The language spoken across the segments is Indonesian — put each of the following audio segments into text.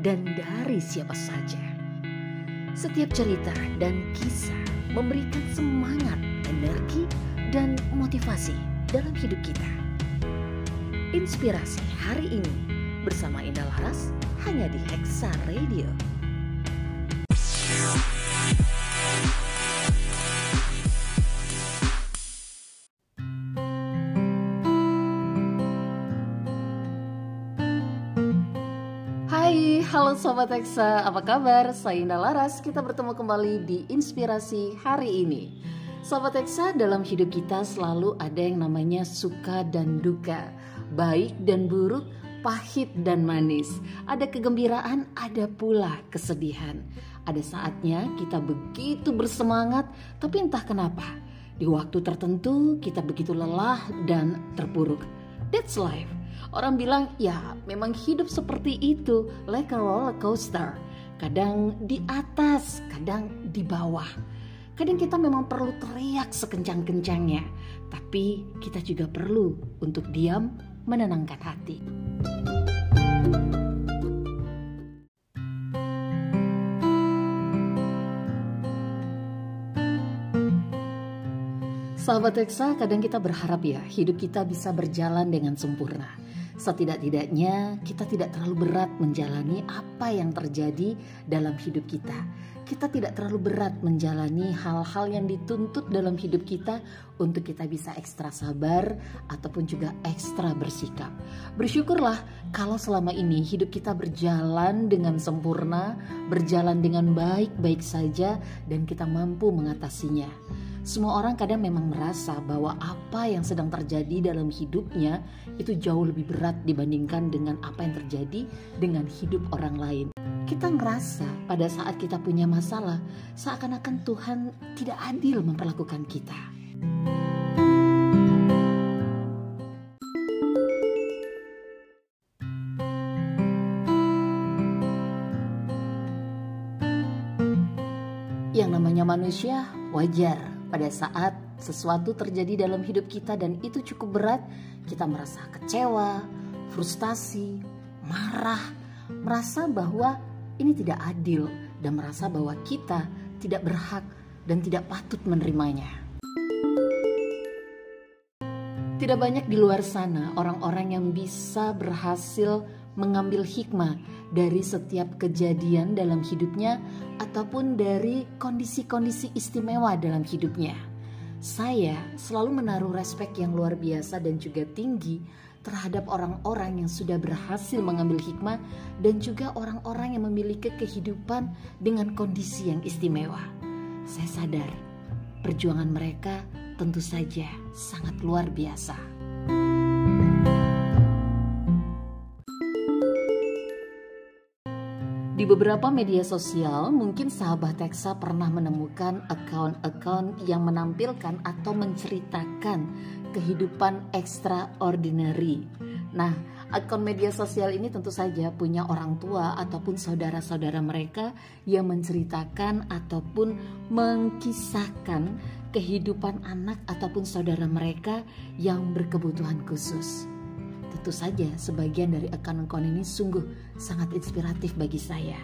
dan dari siapa saja. Setiap cerita dan kisah memberikan semangat, energi, dan motivasi dalam hidup kita. Inspirasi hari ini bersama Indah Laras hanya di Hexa Radio. Sobat Hexa, apa kabar? Saya Indah Laras, kita bertemu kembali di Inspirasi hari ini. Sobat Hexa, dalam hidup kita selalu ada yang namanya suka dan duka, baik dan buruk, pahit dan manis. Ada kegembiraan, ada pula kesedihan. Ada saatnya kita begitu bersemangat, tapi entah kenapa, di waktu tertentu kita begitu lelah dan terpuruk. That's life. Orang bilang, ya memang hidup seperti itu, like a roller coaster. Kadang di atas, kadang di bawah. Kadang kita memang perlu teriak sekencang-kencangnya, tapi kita juga perlu untuk diam menenangkan hati. Sahabat Teksa, kadang kita berharap ya hidup kita bisa berjalan dengan sempurna. Setidak-tidaknya kita tidak terlalu berat menjalani apa yang terjadi dalam hidup kita. Kita tidak terlalu berat menjalani hal-hal yang dituntut dalam hidup kita untuk kita bisa ekstra sabar ataupun juga ekstra bersikap. Bersyukurlah kalau selama ini hidup kita berjalan dengan sempurna, berjalan dengan baik-baik saja dan kita mampu mengatasinya. Semua orang kadang memang merasa bahwa apa yang sedang terjadi dalam hidupnya itu jauh lebih berat dibandingkan dengan apa yang terjadi dengan hidup orang lain. Kita ngerasa pada saat kita punya masalah, seakan-akan Tuhan tidak adil memperlakukan kita. Yang namanya manusia wajar pada saat sesuatu terjadi dalam hidup kita dan itu cukup berat, kita merasa kecewa, frustasi, marah, merasa bahwa ini tidak adil dan merasa bahwa kita tidak berhak dan tidak patut menerimanya. Tidak banyak di luar sana orang-orang yang bisa berhasil mengambil hikmah dari setiap kejadian dalam hidupnya ataupun dari kondisi-kondisi istimewa dalam hidupnya. Saya selalu menaruh respek yang luar biasa dan juga tinggi terhadap orang-orang yang sudah berhasil mengambil hikmah dan juga orang-orang yang memiliki kehidupan dengan kondisi yang istimewa. Saya sadar perjuangan mereka tentu saja sangat luar biasa. Di beberapa media sosial, mungkin sahabat Teksa pernah menemukan account-account yang menampilkan atau menceritakan kehidupan extraordinary. Nah, akun media sosial ini tentu saja punya orang tua ataupun saudara-saudara mereka yang menceritakan ataupun mengkisahkan kehidupan anak ataupun saudara mereka yang berkebutuhan khusus. Tentu saja sebagian dari akun-akun ini sungguh sangat inspiratif bagi saya.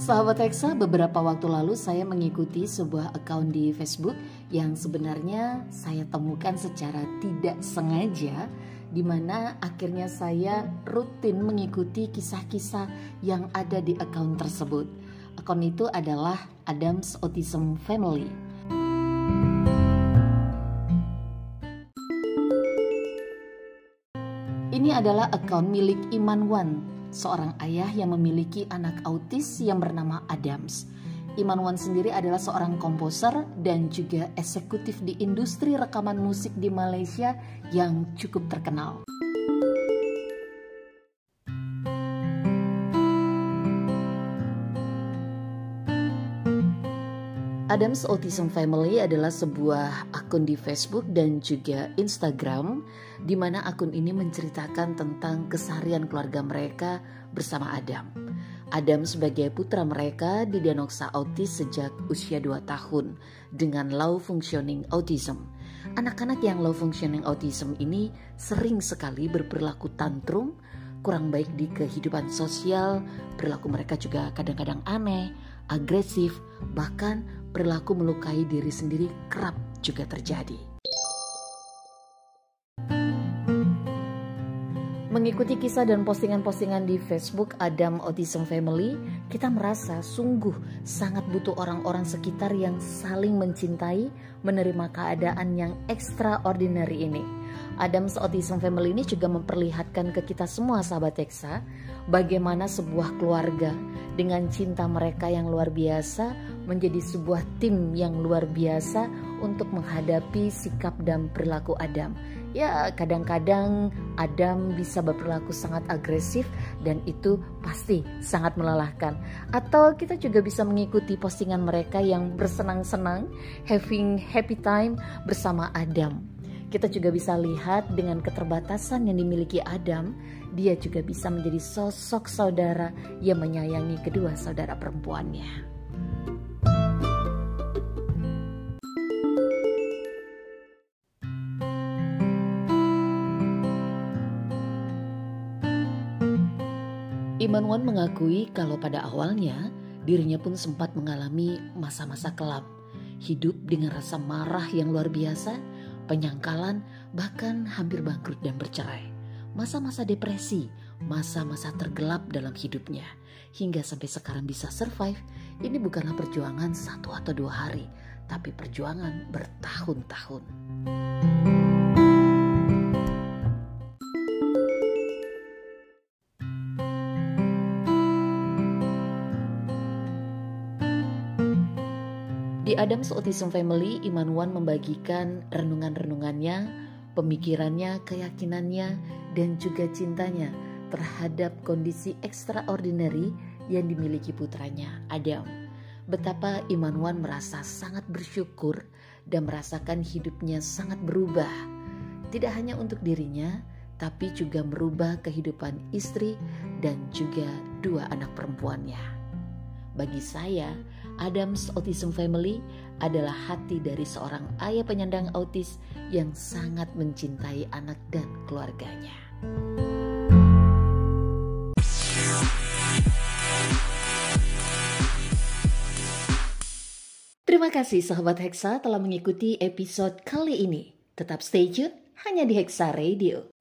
Sahabat Hexa, beberapa waktu lalu saya mengikuti sebuah akun di Facebook yang sebenarnya saya temukan secara tidak sengaja di mana akhirnya saya rutin mengikuti kisah-kisah yang ada di akun tersebut. Akun itu adalah Adams Autism Family. Ini adalah akun milik Iman Wan, seorang ayah yang memiliki anak autis yang bernama Adams. Iman Wan sendiri adalah seorang komposer dan juga eksekutif di industri rekaman musik di Malaysia yang cukup terkenal. Adams Autism Family adalah sebuah akun di Facebook dan juga Instagram di mana akun ini menceritakan tentang keseharian keluarga mereka bersama Adam. Adam sebagai putra mereka didiagnosa autis sejak usia 2 tahun dengan low functioning autism. Anak-anak yang low functioning autism ini sering sekali berperilaku tantrum, kurang baik di kehidupan sosial, perilaku mereka juga kadang-kadang aneh, agresif, bahkan perilaku melukai diri sendiri kerap juga terjadi. Mengikuti kisah dan postingan-postingan di Facebook Adam Autism Family, kita merasa sungguh sangat butuh orang-orang sekitar yang saling mencintai, menerima keadaan yang extraordinary ini. Adams Autism Family ini juga memperlihatkan ke kita semua sahabat Teksa bagaimana sebuah keluarga dengan cinta mereka yang luar biasa menjadi sebuah tim yang luar biasa untuk menghadapi sikap dan perilaku Adam. Ya, kadang-kadang Adam bisa berperilaku sangat agresif dan itu pasti sangat melelahkan. Atau kita juga bisa mengikuti postingan mereka yang bersenang-senang, having happy time bersama Adam kita juga bisa lihat dengan keterbatasan yang dimiliki Adam, dia juga bisa menjadi sosok saudara yang menyayangi kedua saudara perempuannya. Iman Wan mengakui kalau pada awalnya dirinya pun sempat mengalami masa-masa kelam, hidup dengan rasa marah yang luar biasa penyangkalan, bahkan hampir bangkrut dan bercerai. Masa-masa depresi, masa-masa tergelap dalam hidupnya. Hingga sampai sekarang bisa survive, ini bukanlah perjuangan satu atau dua hari, tapi perjuangan bertahun-tahun. Adams Autism Family, Iman Wan membagikan renungan-renungannya, pemikirannya, keyakinannya, dan juga cintanya terhadap kondisi extraordinary yang dimiliki putranya, Adam. Betapa Iman Wan merasa sangat bersyukur dan merasakan hidupnya sangat berubah. Tidak hanya untuk dirinya, tapi juga merubah kehidupan istri dan juga dua anak perempuannya. Bagi saya, Adams Autism Family adalah hati dari seorang ayah penyandang autis yang sangat mencintai anak dan keluarganya. Terima kasih sahabat Hexa telah mengikuti episode kali ini. Tetap stay tune hanya di Hexa Radio.